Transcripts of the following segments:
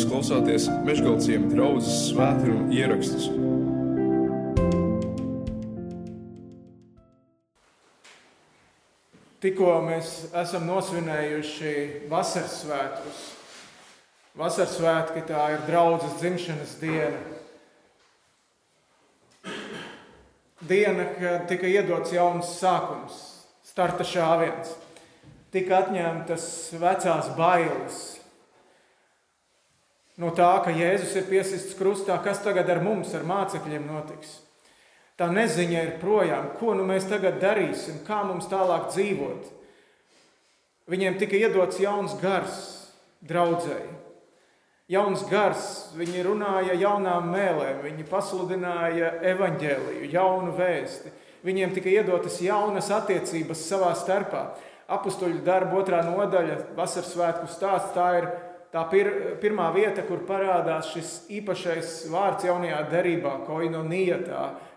Jūs klausāties Meškāļu draugas svētkrājuma ierakstus. Tikko mēs esam nosvinējuši vasaras svētkus. Vasaras svētki tā ir draudzes dzimšanas diena. Diena, kad tika iedots jauns sākums, starta šāviens. Tika atņemtas vecās bailes, no tā, ka Jēzus ir piesists krustā, kas tagad ar mums, ar mācekļiem notiks. Tā neziņa ir projām, ko nu mēs tagad darīsim, kā mums tālāk dzīvot. Viņiem tika iedots jauns gars, draudzēji. Jauns gars, viņi runāja jaunām mēlēm, viņi pasludināja evaņģēliju, jaunu vēsti. Viņiem tika iedotas jaunas attiecības savā starpā. Apustuļu darba otrā nodaļa, vasaras svētku stāsts, tā ir tā pir, pirmā vieta, kur parādās šis īpašais vārds jaunajā derībā, koinonijā,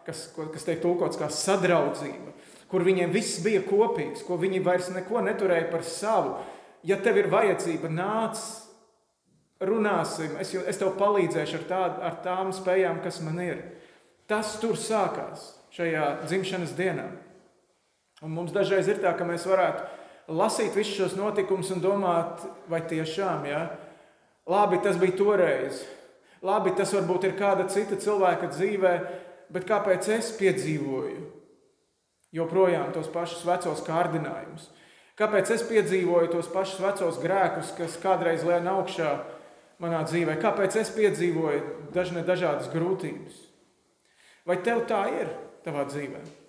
kas, kas tiek tulkots kā sadraudzība, kur viņiem viss bija kopīgs, ko viņi vairs neko neturēja par savu. Ja tev ir vajadzība, nāc, runāsim, es, es tev palīdzēšu ar, tā, ar tām spējām, kas man ir. Tas tur sākās šajā dzimšanas dienā. Un mums dažreiz ir tā, ka mēs varētu lasīt visus šos notikumus un domāt, vai tiešām, ja, Labi, tas bija toreiz. Labi, tas varbūt ir kāda cita cilvēka dzīvē, bet kāpēc es piedzīvoju joprojām tos pašus vecos kārdinājumus? Kāpēc es piedzīvoju tos pašus vecos grēkus, kas kādreiz lēna augšā manā dzīvē? Kāpēc es piedzīvoju dažne dažādas grūtības? Vai tev tā ir tavā dzīvēm?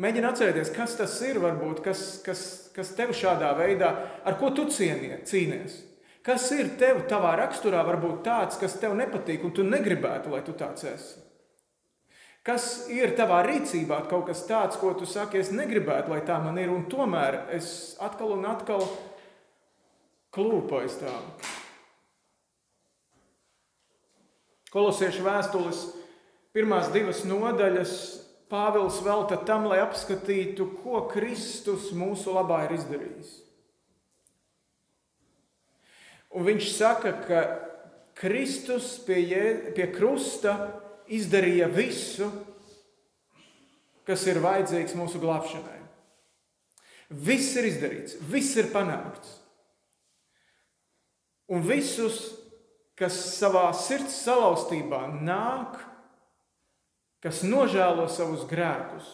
Mēģini atcerēties, kas tas ir, varbūt, kas, kas, kas tev šādā veidā, ar ko tu cienie, cīnies. Kas ir tev, tavā raksturā, varbūt tāds, kas tev nepatīk, un tu negribētu, lai tu tāds esi? Kas ir tavā rīcībā kaut kas tāds, ko tu saki, es negribētu, lai tā man ir, un tomēr es atkal un atkal klūpu aiz tā. Kolosiešu vēstules pirmās divas nodaļas Pāvils velta tam, lai apskatītu, ko Kristus mūsu labā ir izdarījis. Un viņš saka, ka Kristus pie, jē, pie krusta izdarīja visu, kas ir vajadzīgs mūsu glābšanai. Viss ir izdarīts, viss ir panākts. Un visus, kas savā sirds salauztībā nāk kas nožēlo savus grēkus,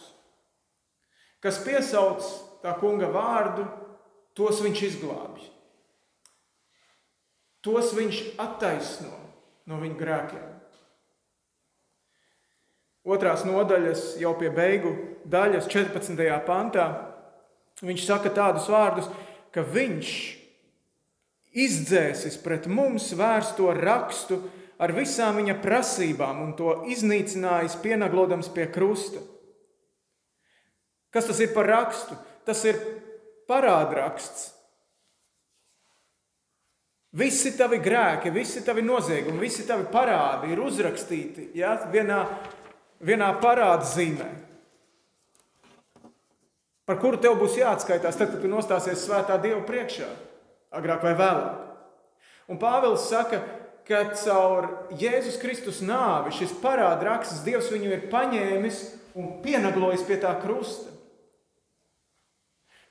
kas piesauc tā kunga vārdu, tos viņš izglābj. Tos viņš attaisno no viņu grēkiem. Otrās nodaļas, jau pie beigu daļas, 14. pantā, viņš saka tādus vārdus, ka viņš izdzēsis pret mums vērsto rakstu, ar visām viņa prasībām un to iznīcinājis, pienaglodams pie krusta. Kas tas ir par rakstu? Tas ir parādraksts. Visi tavi grēki, visi tavi noziegumi, visi tavi parādi ir uzrakstīti ja, vienā, vienā parādzīmē, par kuru tev būs jāatskaitās, tad, kad tu nostāsies svētā Dieva priekšā, agrāk vai vēlāk. Un Pāvils saka, ka caur Jēzus Kristus nāvi šis parāda raksts, Dievs viņu ir paņēmis un pienaglojis pie tā krusta.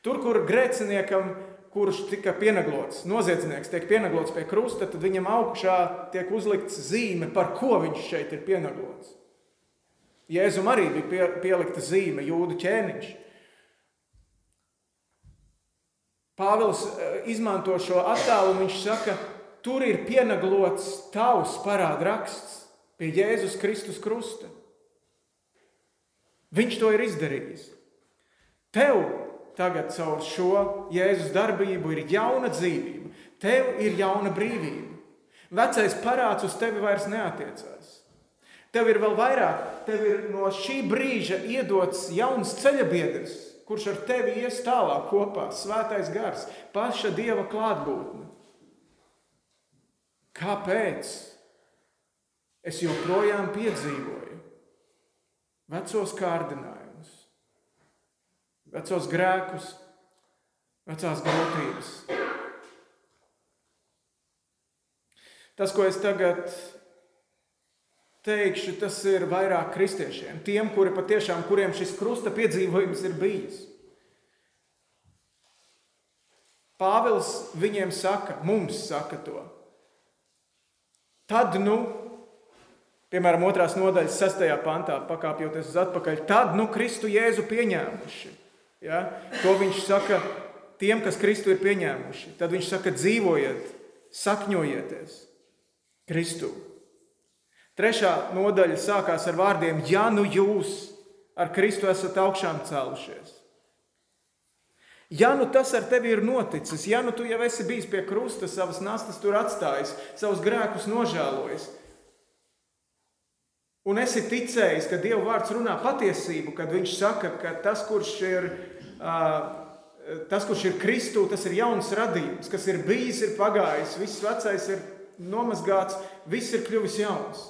Tur, kur grēciniekam, kurš tika pienaglots, noziedznieks tiek pienaglots pie krusta, tad viņam augšā tiek uzlikts zīme, par ko viņš šeit ir pienaglots. Jēzum arī bija pie, pielikta zīme, jūdu ķēniņš. Pāvils eh, izmanto šo attēlu viņš saka, ka Tur ir pienaglots tavs parādraksts pie Jēzus Kristus krusta. Viņš to ir izdarījis. Tev tagad caur šo Jēzus darbību ir jauna dzīvība, tev ir jauna brīvība. Vecais parāds uz tevi vairs neatiecās. Tev ir vēl vairāk, tev ir no šī brīža iedots jauns ceļabiedrs, kurš ar tevi ies tālāk kopā, svētais gars, paša dieva klātbūtne. Kāpēc es joprojām piedzīvoju vecos kārdinājumus, vecos grēkus, vecās grūtības? Tas, ko es tagad teikšu, tas ir vairāk kristiešiem, tiem, kuri patiešām, kuriem šis krusta piedzīvojums ir bijis. Pāvils viņiem saka, mums saka to. Tad, nu, piemēram, otrās nodaļas, sastajā pantā, pakāpjoties uz atpakaļ, tad, nu, Kristu Jēzu pieņēmuši. Ja? To viņš saka tiem, kas Kristu ir pieņēmuši. Tad viņš saka, dzīvojiet, sakņojieties Kristu. Trešā nodaļa sākās ar vārdiem: Ja nu jūs ar Kristu esat augšām cēlušies. Ja nu tas ar tevi ir noticis, ja nu tu jau esi bijis pie krusta, savas nastas tur atstājis, savus grēkus nožēlojis, un esi ticējis, ka Dieva vārds runā patiesību, kad viņš saka, ka tas, kurš ir, tas, kurš ir Kristū, tas ir jauns radījums, kas ir bijis, ir pagājis, viss vecais ir nomazgāts, viss ir kļuvis jauns.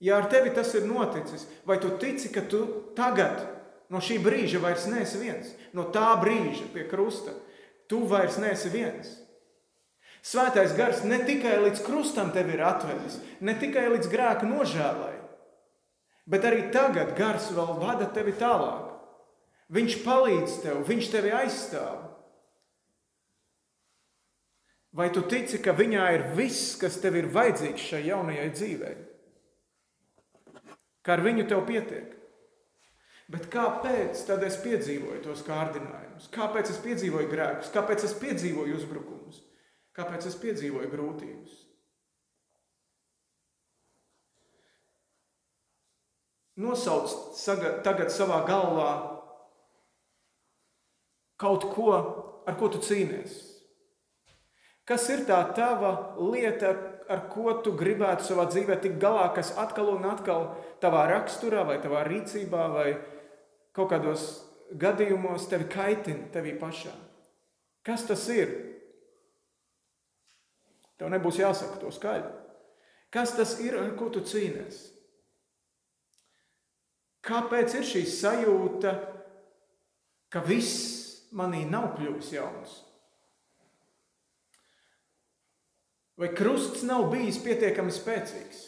Ja ar tevi tas ir noticis, vai tu tici, ka tu tagad, no šī brīža, vairs neesi viens, no tā brīža pie krusta, tu vairs neesi viens. Svētais gars ne tikai līdz krustam tevi ir atvedis, ne tikai līdz grēka nožēlai, bet arī tagad gars vēl vada tevi tālāk. Viņš palīdz tev, viņš tevi aizstāv. Vai tu tici, ka viņā ir viss, kas tev ir vajadzīgs šai jaunajai dzīvei? ka ar viņu tev pietiek. Bet kāpēc tad es piedzīvoju tos kārdinājumus? Kāpēc es piedzīvoju grēkus? Kāpēc es piedzīvoju uzbrukumus? Kāpēc es piedzīvoju grūtības? Nosauc tagad savā galvā kaut ko, ar ko tu cīnies. Kas ir tā tava lieta, ar ko tu gribētu savā dzīvē tikt galā, kas atkal un atkal tavā raksturā, vai tavā rīcībā, vai kaut kādos gadījumos tevi kaitina tevī pašā? Kas tas ir? Tev nebūs jāsaka to skaļi. Kas tas ir, ar ko tu cīnies? Kāpēc ir šī sajūta, ka viss manī nav kļuvis jauns? Vai krusts nav bijis pietiekami spēcīgs?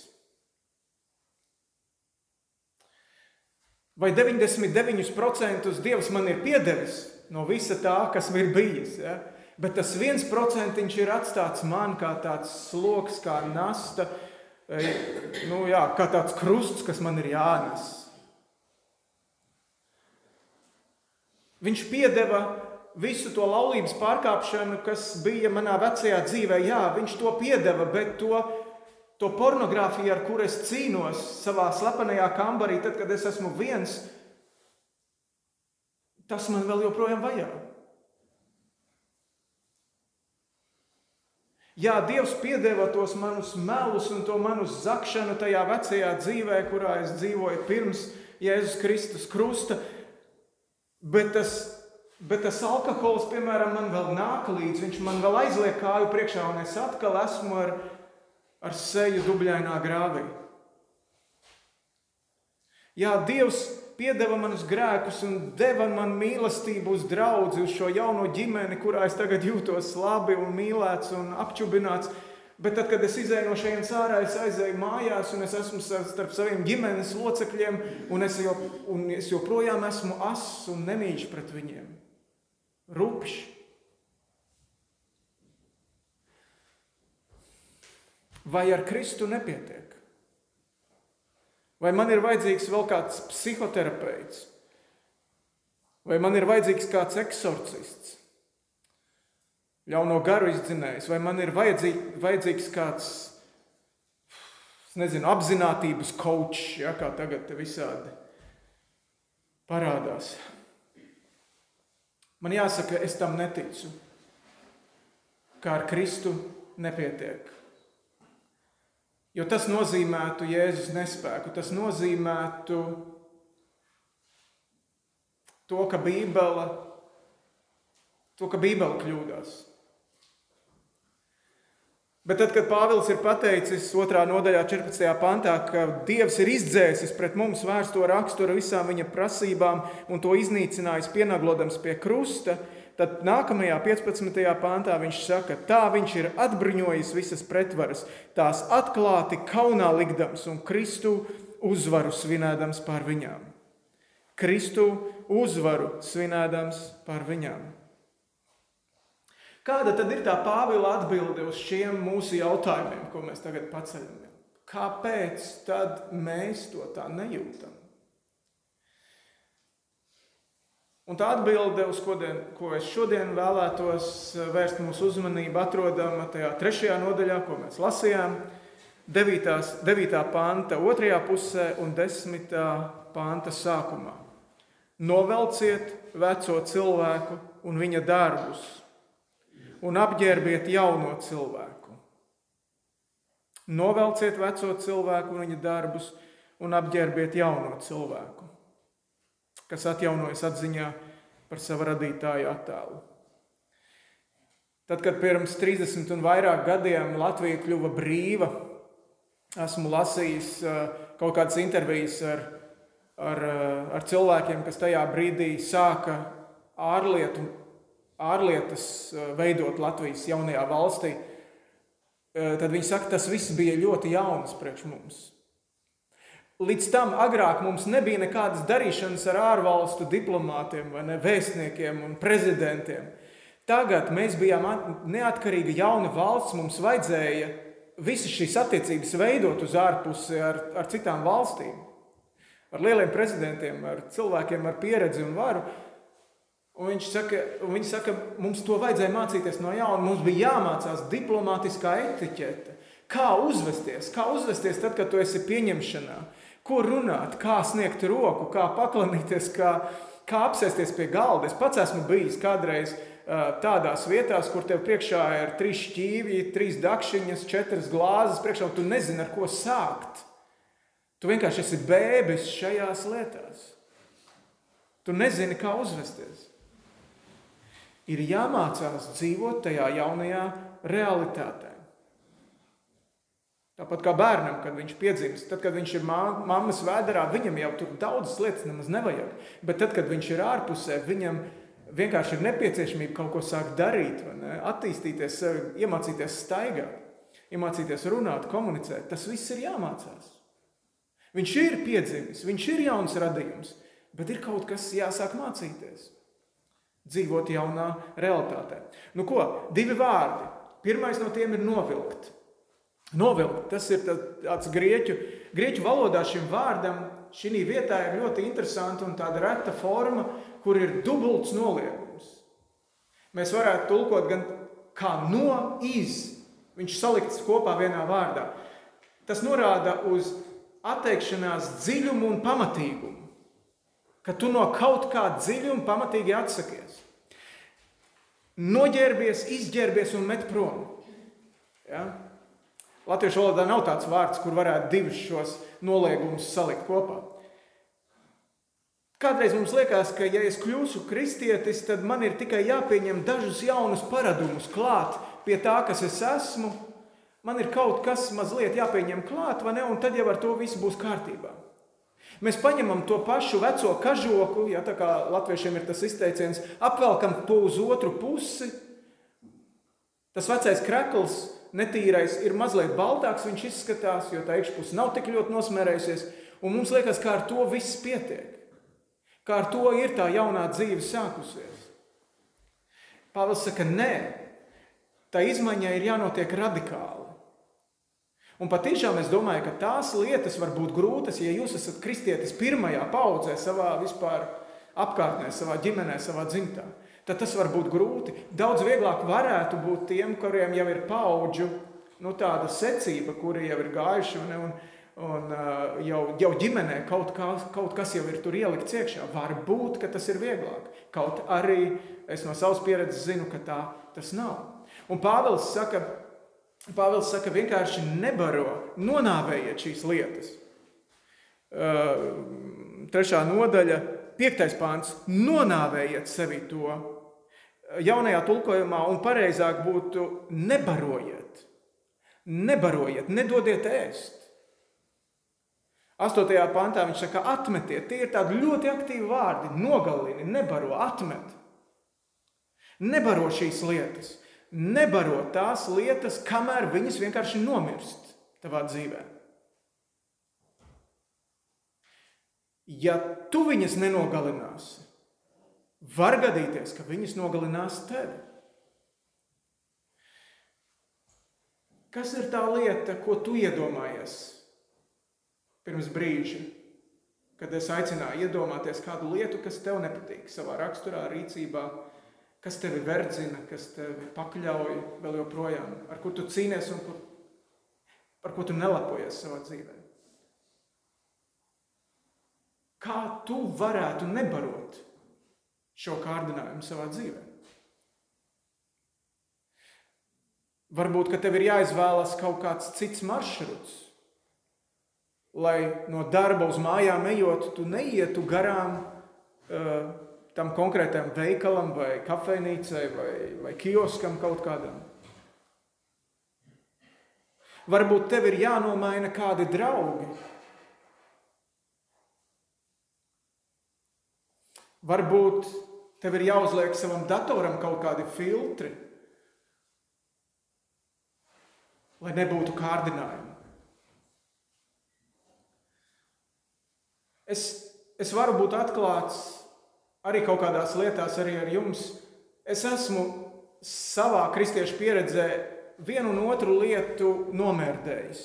Vai 99% Dievs man ir piedevis no visa tā, kas man ir bijis? Ja? Bet tas viens procentiņš ir atstāts man kā tāds sloks, kā nasta, nu, jā, kā tāds krusts, kas man ir jānes. Viņš piedeva visu to laulības pārkāpšanu, kas bija manā vecajā dzīvē, jā, viņš to piedeva, bet to, to pornogrāfiju, ar kuru es cīnos savā slepenajā kambarī, tad, kad es esmu viens, tas man vēl joprojām vajag. Jā, Dievs piedeva tos manus melus un to manu zakšanu tajā vecajā dzīvē, kurā es dzīvoju pirms Jēzus Kristus krusta, bet tas Bet tas alkohols, piemēram, man vēl nāk līdzi, viņš man vēl aizliek kāju priekšā, un es atkal esmu ar, ar seju dubļainā grāvī. Jā, Dievs piedeva manus grēkus un deva man mīlestību uz draugu, uz šo jauno ģimeni, kurā es tagad jūtos labi un mīlēts un apčubināts. Bet tad, kad es izēju no šejienes ārā, es aizēju mājās, un es esmu starp saviem ģimenes locekļiem, un es, jo, un es joprojām esmu ass un nemīļš pret viņiem rupšs. Vai ar Kristu nepietiek? Vai man ir vajadzīgs vēl kāds psihoterapeits? Vai man ir vajadzīgs kāds eksorcists? Ļauno garu izdzinējs, vai man ir vajadzīgs, vajadzīgs kāds, nezinu, apziņotības kočs, ja, kā tagad te visādi parādās. Man jāsaka, es tam neticu, kā ar Kristu nepietiek. Jo tas nozīmētu Jēzus nespēku, tas nozīmētu to, ka Bībele, to, ka Bībele kļūdās. Bet tad, kad Pāvils ir pateicis 2. nodaļā, 14. pantā, ka Dievs ir izdzēsis pret mums vērsto raksturu visām viņa prasībām un to iznīcinājis, pienaglodams pie krusta, Tad nākamajā 15. pāntā viņš saka, tā viņš ir atbruņojis visas pretvaras, tās atklāti kaunā likdams un Kristu uzvaru svinēdams pār viņām. Kristu uzvaru svinēdams pār viņām. Kāda tad ir tā Pāvila atbilde uz šiem mūsu jautājumiem, ko mēs tagad paceļam? Kāpēc tad mēs to tā nejūtam? Un tā atbilde, uz ko, dien, ko es šodien vēlētos eh, vērst mūsu uzmanību, atrodama tajā trešajā nodaļā, ko mēs lasījām, 9. 9. panta otrajā pusē un 10. panta sākumā. Novelciet veco cilvēku un viņa darbus, un apģērbiet jauno cilvēku. Novelciet veco cilvēku un viņa darbus, un apģērbiet jauno cilvēku kas atjaunojas atziņā par savu radītāju attēlu. Tad, kad pirms 30 un vairāk gadiem Latvija kļuva brīva, esmu lasījis kaut kādas intervijas ar, ar, ar cilvēkiem, kas tajā brīdī sāka ārlietu, ārlietas veidot Latvijas jaunajā valstī. Tad viņi saka, tas viss bija ļoti jauns priekš mums. Līdz tam agrāk mums nebija nekādas darīšanas ar ārvalstu diplomātiem, ne, vēstniekiem un prezidentiem. Tagad mēs bijām neatkarīga jauna valsts, mums vajadzēja visas šīs attiecības veidot uz ārpusi ar, ar citām valstīm, ar lieliem prezidentiem, ar cilvēkiem ar pieredzi un varu. Un viņš saka, un viņi saka, mums to vajadzēja mācīties no jauna. Mums bija jāmācās diplomātiskā etiķete, kā uzvesties, kā uzvesties tad, kad tu esi pieņemšanā Ko runāt, kā sniegt roku, kā paklanīties, kā, kā apsēsties pie galda. Es pats esmu bijis kādreiz tādās vietās, kur tev priekšā ir trīs šķīvji, trīs dakšiņas, četras glāzes, priekšā tu nezini, ar ko sākt. Tu vienkārši esi bēbis šajās lietās. Tu nezini, kā uzvesties. Ir jāmācās dzīvot tajā jaunajā realitātē. Tāpat kā bērnam, kad viņš piedzimst, tad, kad viņš ir mammas vēdā, viņam jau tur daudzas lietas nemaz nevajag. Bet tad, kad viņš ir ārpusē, viņam vienkārši ir nepieciešamība kaut ko sākt darīt, attīstīties, iemācīties staigāt, iemācīties runāt, komunicēt. Tas viss ir jāmācās. Viņš ir piedzimis, viņš ir jauns radījums, bet ir kaut kas jāsāk mācīties. Dzīvot jaunā realitātē. Nu ko, divi vārdi. Pirmais no tiem ir novilkt. Novilkt. Tas ir tāds grieķu, grieķu valodā šim vārdam. Šī vietā ir ļoti interesanta un tāda reta forma, kur ir dubults noliegums. Mēs varētu tulkot gan kā no iz. Viņš salikts kopā vienā vārdā. Tas norāda uz atteikšanās dziļumu un pamatīgumu. Ka tu no kaut kā dziļi un pamatīgi atsakies. Noģērbies, izģērbies un met prom. Ja? Latviešu valodā nav tāds vārds, kur varētu divus šos noliegumus salikt kopā. Kādreiz mums liekas, ka, ja es kļūšu kristietis, tad man ir tikai jāpieņem dažus jaunus paradumus klāt pie tā, kas es esmu. Man ir kaut kas mazliet jāpieņem klāt, vai ne? Un tad jau ar to viss būs kārtībā. Mēs paņemam to pašu veco kažoku, ja tā kā latviešiem ir tas izteiciens, apvelkam to uz otru pusi. Tas vecais krekls netīrais ir mazliet baltāks, viņš izskatās, jo tā iekšpuse nav tik ļoti nosmērējusies. Un mums liekas, ka ar to viss pietiek. Kā ar to ir tā jaunā dzīve sākusies. Pāvils saka, nē, tā izmaiņai ir jānotiek radikāli. Un patiešām es domāju, ka tās lietas var būt grūtas, ja jūs esat kristietis pirmajā paudzē, savā vispār apkārtnē, savā ģimenē, savā dzimtā tad tas var būt grūti. Daudz vieglāk varētu būt tiem, kuriem jau ir paudžu nu, secība, kuri jau ir gājuši un, un, un uh, jau, jau ģimenē kaut, kā, kaut kas jau ir tur ielikts iekšā. Varbūt, tas ir vieglāk. Kaut arī es no savas pieredzes zinu, ka tā tas nav. Un Pāvils saka, Pāvils saka vienkārši nebaro, nonāvējiet šīs lietas. Uh, trešā nodaļa, piektais pāns - nonāvējiet sevi to jaunajā tulkojumā, un pareizāk būtu nebarojiet. Nebarojiet, nedodiet ēst. Astotajā pantā viņš saka, atmetiet. Tie ir tādi ļoti aktīvi vārdi. Nogalini, nebaro, atmet. Nebaro šīs lietas. Nebaro tās lietas, kamēr viņas vienkārši nomirst tavā dzīvē. Ja tu viņas nenogalināsi, var gadīties, ka viņas nogalinās tevi. Kas ir tā lieta, ko tu iedomājies pirms brīža, kad es aicināju iedomāties kādu lietu, kas tev nepatīk savā raksturā, rīcībā, kas tevi verdzina, kas tevi pakļauj vēl joprojām, ar ko tu cīnies un kur, par ko tu nelapojies savā dzīvē. Kā tu varētu nebarot šo kārdinājumu savā dzīvē? Varbūt, ka tev ir jāizvēlas kaut kāds cits maršruts, lai no darba uz mājām ejot, tu neietu garām uh, tam konkrētam veikalam, vai kafejnīcai, vai, vai kioskam kaut kādam. Varbūt tev ir jānomaina kādi draugi. Varbūt tev ir jāuzliek savam datoram kaut kādi filtri, lai nebūtu kārdinājumi. Es, es varu būt atklāts arī kaut kādās lietās, arī ar jums. Es esmu savā kristiešu pieredzē vienu un otru lietu nomērdējis.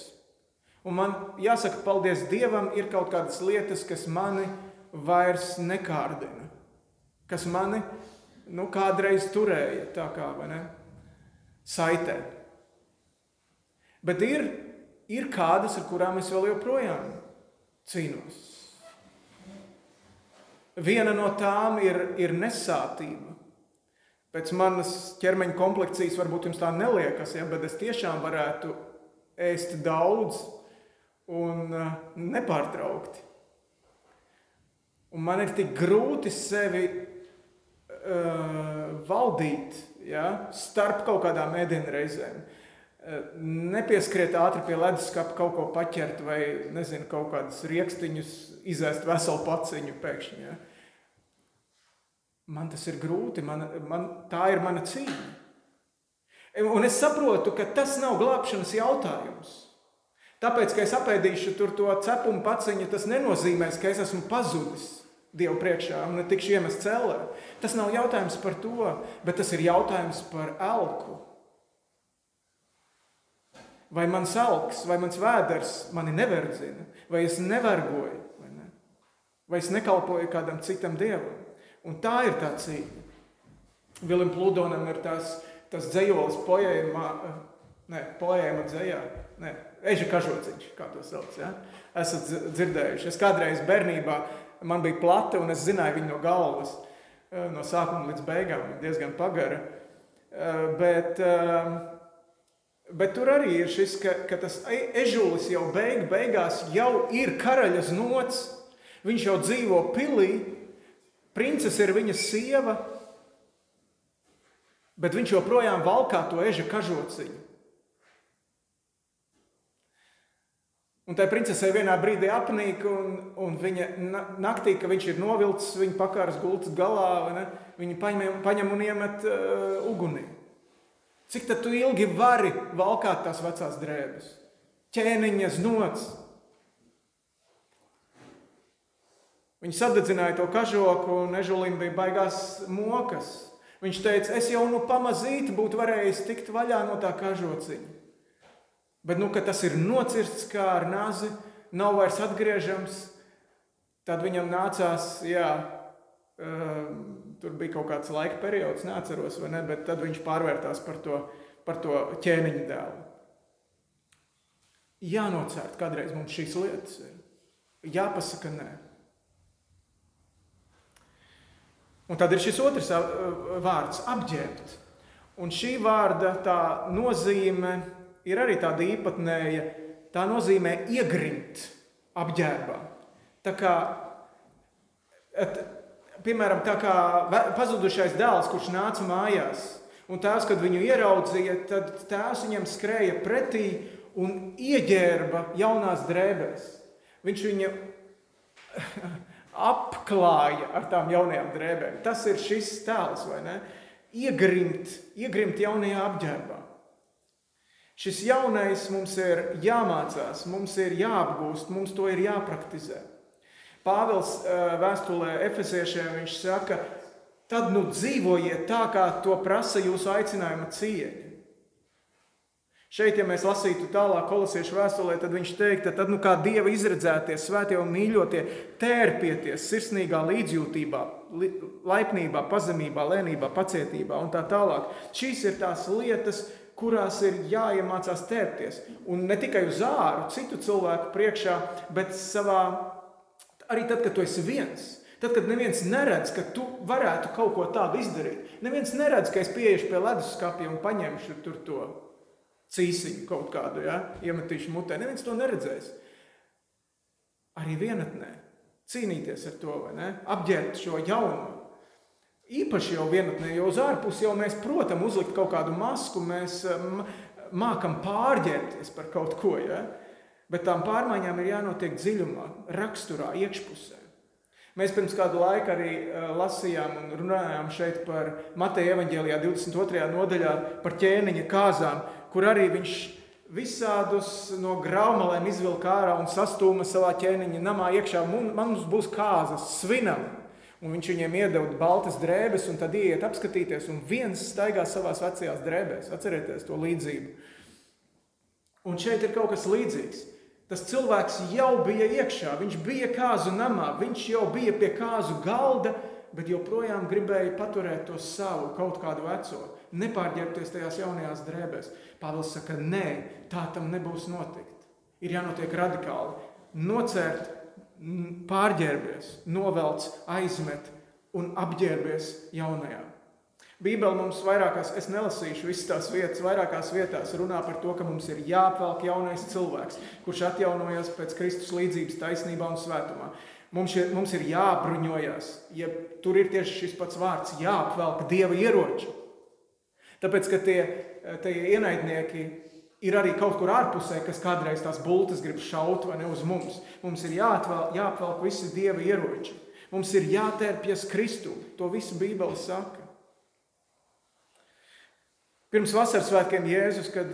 Un man jāsaka, paldies Dievam, ir kaut kādas lietas, kas mani vairs nekārdina, kas mani nu, kādreiz turēja tā kā ne, saitē. Bet ir, ir kādas, ar kurām es vēl joprojām cīnos. Viena no tām ir, ir nesātība. Pēc manas ķermeņa komplekcijas varbūt jums tā neliekas, ja, bet es tiešām varētu ēst daudz un uh, nepārtraukti. Un man ir tik grūti sevi uh, valdīt ja, starp kaut kādām ēdienreizēm. Uh, nepieskriet ātri pie leduskapa, kaut ko paķert vai nezinu, kaut kādus rīkstiņus izēst veselu paciņu pēkšņi. Ja? Man tas ir grūti, man, man, tā ir mana cīņa. Un es saprotu, ka tas nav glābšanas jautājums. Tāpēc, ka es apēdīšu to cepumu paciņu, tas nenozīmē, ka es esmu pazudis Dievu priekšā un tikšu iemests cellē. Tas nav jautājums par to, bet tas ir jautājums par elku. Vai mans elks, vai mans vēders mani neverdzina, vai es nevergoju, vai, ne? vai es nekalpoju kādam citam dievam. Un tā ir tā cīņa. Vilim Pludonam ir tas, tas dzējolis poēma, ne, poēma dzējā, ne, eža kažociņš, kā to sauc, ja? Esat dzirdējuši. Es kādreiz bērnībā, man bija plate un es zināju viņu no galvas, eh, no sākuma līdz beigām, diezgan pagara. Eh, bet, eh, bet tur arī ir šis, ka, ka tas e, ežulis jau beig, beigās jau ir karaļas nots, viņš jau dzīvo pilī, Princese ir viņa sieva, bet viņš joprojām valkā to eža kažociņu. Un tai princesei vienā brīdī apnīk, un, un viņa naktī, kad viņš ir novilcis, viņa pakārs gultas galā, viņa paņem, paņem un iemet uh, ugunī. Cik tu ilgi vari valkāt tās vecās drēbes? Ķēniņas nots. Viņi sadedzināja to kažoku, un ežulim bija baigās mokas. Viņš teica, es jau nu pamazīti būtu varējis tikt vaļā no tā kažociņa. Bet, nu, tas ir nocirsts kā ar nazi, nav vairs atgriežams, tad viņam nācās, jā, uh, tur bija kaut kāds laika periods, neatceros, vai ne, bet tad viņš pārvērtās par to, par to ķēniņa dēlu. Jānocērt kādreiz mums šīs lietas ir. Jāpasaka nē. Un tad ir šis otrs vārds - apģērbt. Un šī vārda nozīme ir arī tāda īpatnēja. Tā nozīmē iegrimt apģērbā. Tā kā, et, piemēram, tā kā pazudušais dēls, kurš nāca mājās, un tēvs, kad viņu ieraudzīja, tad tēvs viņam skrēja pretī un ieģērba jaunās drēbēs. Viņš viņu apklāja ar tām jaunajām drēbēm. Tas ir šis tēls, vai ne? iegrimt, iegrimt jaunajā apģērbā. Šis jaunais mums ir jāmācās, mums ir jāapgūst, mums to ir jāpraktizē. Pāvils eh, vēstulē Efeziešiem viņš saka, tad nu dzīvojiet tā, kā to prasa jūsu aicinājuma cieņa. Šeit, ja mēs lasītu tālāk kolosiešu vēstulē, tad viņš teiktu, tad nu kā Dieva izredzētie, svētie un mīļotie, tērpieties sirsnīgā līdzjūtībā, laipnībā, pazemībā, lēnībā, pacietībā un tā tālāk. Šīs ir tās lietas, kurās ir jāiemācās tērpties. Un ne tikai uz āru, citu cilvēku priekšā, bet savā, arī tad, kad tu esi viens. Tad, kad neviens neredz, ka tu varētu kaut ko tādu izdarīt, neviens neredz, ka es pieiešu pie leduskapja un paņemšu tur to cīsiņu kaut kādu, ja, iemetīšu mutē. Neviens to neredzēs. Arī vienatnē cīnīties ar to, vai ne? Apģērbt šo jauno. Īpaši jau vienatnē, jo uz ārpusi jau mēs, protams, uzlikt kaut kādu masku, mēs mākam pārģērbties par kaut ko, ja? bet tām pārmaiņām ir jānotiek dziļumā, raksturā, iekšpusē. Mēs pirms kādu laiku arī lasījām un runājām šeit par Mateja evaņģēlijā 22. nodaļā par ķēniņa kāzām, kur arī viņš visādus no graumalēm izvilka ārā un sastūma savā ķēniņa namā iekšā. Mums būs kāzas, svinam! Un viņš viņiem iedeva baltas drēbes, un tad iet apskatīties, un viens staigā savā vecajās drēbēs. Atcerieties to līdzību. Un šeit ir kaut kas līdzīgs. Tas cilvēks jau bija iekšā, viņš bija kāzu namā, viņš jau bija pie kāzu galda, bet joprojām gribēja paturēt to savu, kaut kādu veco, nepārģērbties tajās jaunajās drēbēs. Pāvils saka, nē, tā tam nebūs notikt. Ir jānotiek radikāli. Nocērt, pārģērbies, novelc, aizmet un apģērbies jaunajā. Bībele mums vairākās, es nelasīšu visas tās vietas, vairākās vietās runā par to, ka mums ir jāapvelk jaunais cilvēks, kurš atjaunojas pēc Kristus līdzības taisnībā un svētumā. Mums ir, mums ir jābruņojas, ja tur ir tieši šis pats vārds, jāapvelk dieva ieroči. Tāpēc, ka tie, tie ienaidnieki ir arī kaut kur ārpusē, kas kādreiz tās bultas grib šaut vai ne uz mums. Mums ir jāatvel, jāapvelk visi dieva ieroči. Mums ir jātērpjas Kristu. To visu Bībele saka. Pirms vasaras svētkiem Jēzus, kad,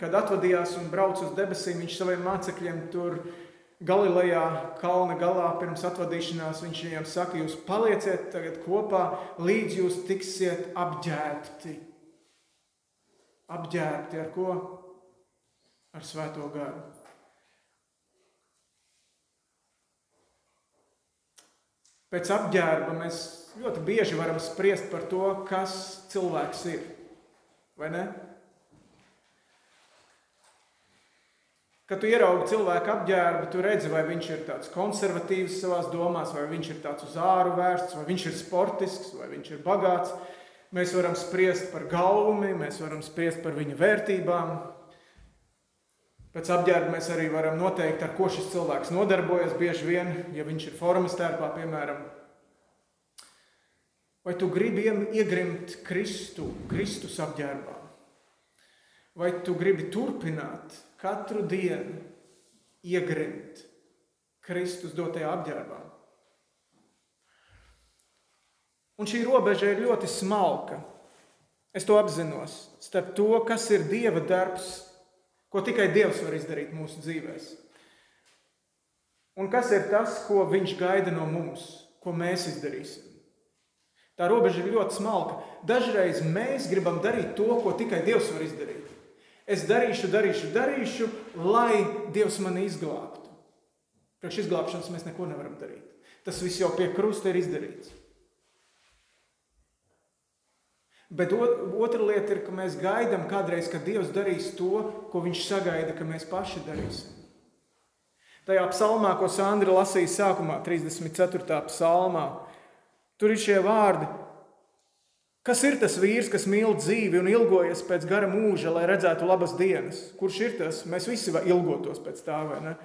kad atvadījās un brauca uz debesīm, viņš saviem mācekļiem tur Galilejā, kalna galā, pirms atvadīšanās, viņš viņiem saka, jūs palieciet tagad kopā, līdz jūs tiksiet apģērbti. Apģērbti ar ko? Ar svēto garu. Pēc apģērba mēs ļoti bieži varam spriest par to, kas cilvēks ir. Vai ne? Kad tu ieraugi cilvēku apģērbu, tu redzi, vai viņš ir tāds konservatīvs savā domās, vai viņš ir tāds uz āru vērsts, vai viņš ir sportisks, vai viņš ir bagāts. Mēs varam spriest par gaumi, mēs varam spriest par viņa vērtībām. Pēc apģērba mēs arī varam noteikt, ar ko šis cilvēks nodarbojas. Bieži vien, ja viņš ir formas tērpā, piemēram, vai tu gribi iegrimt Kristu, Kristus apģērbā, vai tu gribi turpināt katru dienu iegrimt Kristus dotajā apģērbā. Un šī robeža ir ļoti smalka. Es to apzinos. Starp to, kas ir Dieva darbs, ko tikai Dievs var izdarīt mūsu dzīvēm. Un kas ir tas, ko Viņš gaida no mums, ko mēs izdarīsim. Tā robeža ir ļoti smalka. Dažreiz mēs gribam darīt to, ko tikai Dievs var izdarīt. Es darīšu, darīšu, darīšu, lai Dievs mani izglābtu. Priekš izglābšanas mēs neko nevaram darīt. Tas viss jau pie krusta ir izdarīts. Bet otra lieta ir, ka mēs gaidām kādreiz, kad Dievs darīs to, ko Viņš sagaida, ka mēs paši darīsim. Tajā psalmā, ko Sandra lasīja sākumā, 34. psalmā, tur ir šie vārdi: Kas ir tas vīrs, kas mīl dzīvi un ilgojas pēc gara mūža, lai redzētu labas dienas? Kurš ir tas? Mēs visi ilgotos pēc tā, vai ne?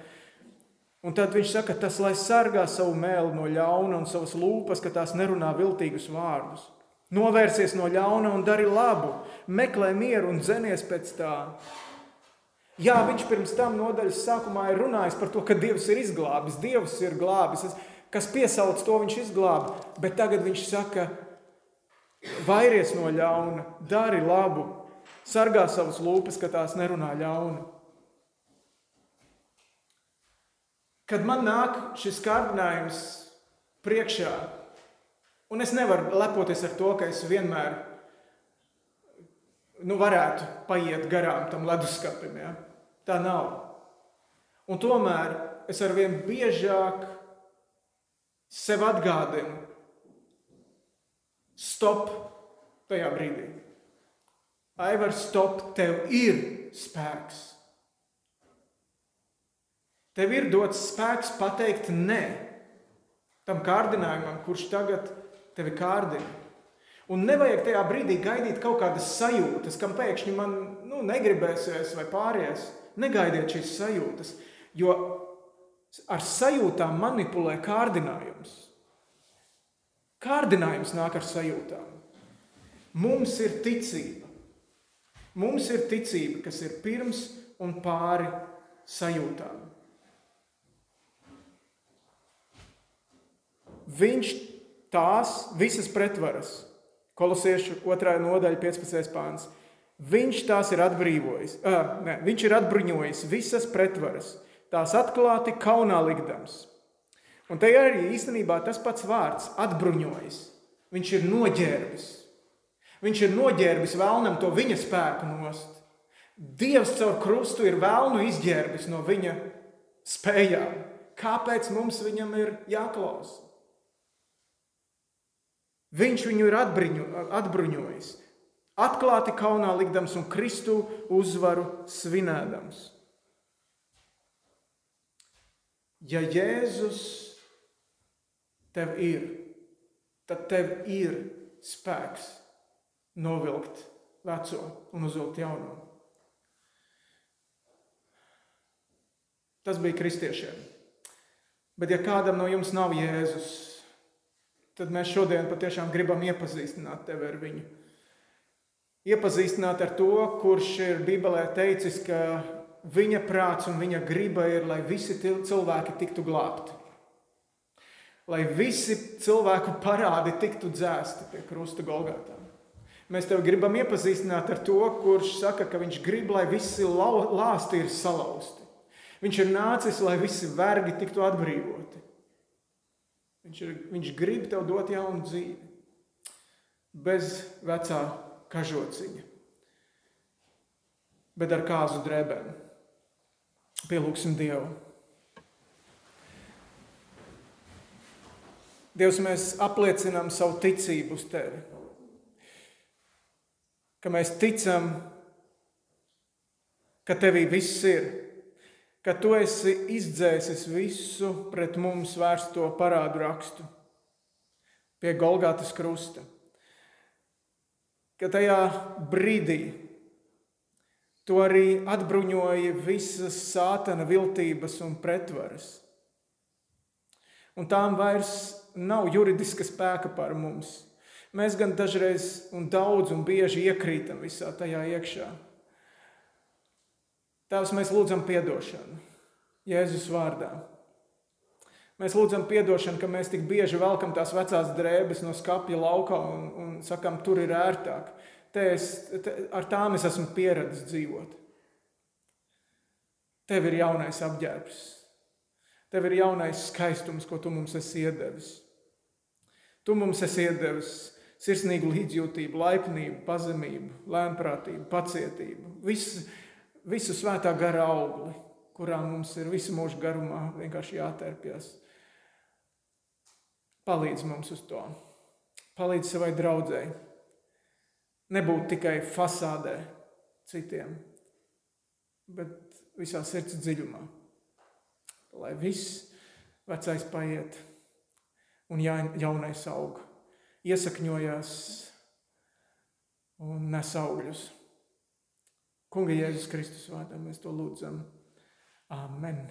Un tad viņš saka, tas lai sargā savu mēlu no ļauna un savas lūpas, ka tās nerunā viltīgus vārdus. Novērsies no ļauna un dari labu, meklē mieru un dzenies pēc tā. Jā, viņš pirms tam nodaļas sākumā ir runājis par to, ka Dievs ir izglābis, Dievs ir glābis, kas piesauc to viņš izglāba, bet tagad viņš saka, vairies no ļauna, dari labu, sargā savas lūpas, ka tās nerunā ļaunu. Kad man nāk šis kārdinājums priekšā, un es nevaru lepoties ar to, ka es vienmēr nu, varētu paiet garām tam leduskapim. Ja? Tā nav. Un tomēr es arvien biežāk sev atgādinu, stop tajā brīdī. Aivar, stop, tev ir spēks. Tev ir dots spēks pateikt nē tam kārdinājumam, kurš tagad tevi kārdina. Un nevajag tajā brīdī gaidīt kaut kādas sajūtas, kam pēkšņi man nu, negribēsies vai pāries. Negaidiet šīs sajūtas, jo ar sajūtām manipulē kārdinājums. Kārdinājums nāk ar sajūtām. Mums ir ticība. Mums ir ticība, kas ir pirms un pāri sajūtām. Viņš tās visas pretvaras, kolosiešu 2. nodaļa, 15. pāns. Viņš tās ir atbrīvojis, uh, ne, viņš ir atbruņojis visas pretvaras, tās atklāti kaunā likdams. Un te arī īstenībā tas pats vārds - atbruņojis. Viņš ir noģērbis. Viņš ir noģērbis vēlnam to viņa spēku nost. Dievs caur krustu ir vēlnu izģērbis no viņa spējām. Kāpēc mums viņam ir jāklausa? Viņš viņu ir atbruņu, atbruņojis, atklāti kaunā likdams un Kristu uzvaru svinēdams. Ja Jēzus tev ir, tad tev ir spēks novilkt veco un uzvilkt jauno. Tas bija kristiešiem. Bet, ja kādam no jums nav Jēzus, tad mēs šodien patiešām gribam iepazīstināt tevi ar viņu. Iepazīstināt ar to, kurš ir Bībelē teicis, ka viņa prāts un viņa griba ir, lai visi cilvēki tiktu glābti. Lai visi cilvēku parādi tiktu dzēsti pie krusta Golgātā. Mēs tevi gribam iepazīstināt ar to, kurš saka, ka viņš grib, lai visi lāsti ir salauzti. Viņš ir nācis, lai visi vergi tiktu atbrīvoti. Viņš, ir, viņš grib tev dot jaunu dzīvi, bez vecā kažociņa, bet ar kāzu drēbēm. Pielūgsim Dievu. Dievs, mēs apliecinām savu ticību uz Tevi. Ka mēs ticam, ka Tevī viss ir ka tu esi izdzēsis visu pret mums vērsto parādu rakstu pie Golgātas krusta. Ka tajā brīdī tu arī atbruņoji visas sātana viltības un pretvaras. Un tām vairs nav juridiska spēka par mums. Mēs gan dažreiz un daudz un bieži iekrītam visā tajā iekšā. Tēvs, mēs lūdzam atdošanu Jēzus vārdā. Mēs lūdzam atdošanu, ka mēs tik bieži velkam tās vecās drēbes no skapja laukā un, un sakam, tur ir ērtāk. Te es, te, ar tām es esmu pieradis dzīvot. Tev ir jaunais apģērbs, tev ir jaunais skaistums, ko tu mums esi iedevis. Tu mums esi iedevis sirsnīgu līdzjūtību, laipnību, pazemību, lēnprātību, pacietību. Viss, visu svētā gara augli, kurā mums ir visu mūžu garumā vienkārši jātērpjas. Palīdz mums uz to. Palīdz savai draudzēji. Nebūt tikai fasādē citiem, bet visā sirds dziļumā. Lai viss vecais paiet un jaunais aug, iesakņojās un nes augļus. Kunga Jēzus Kristus vārdā mēs to lūdzam. Amen.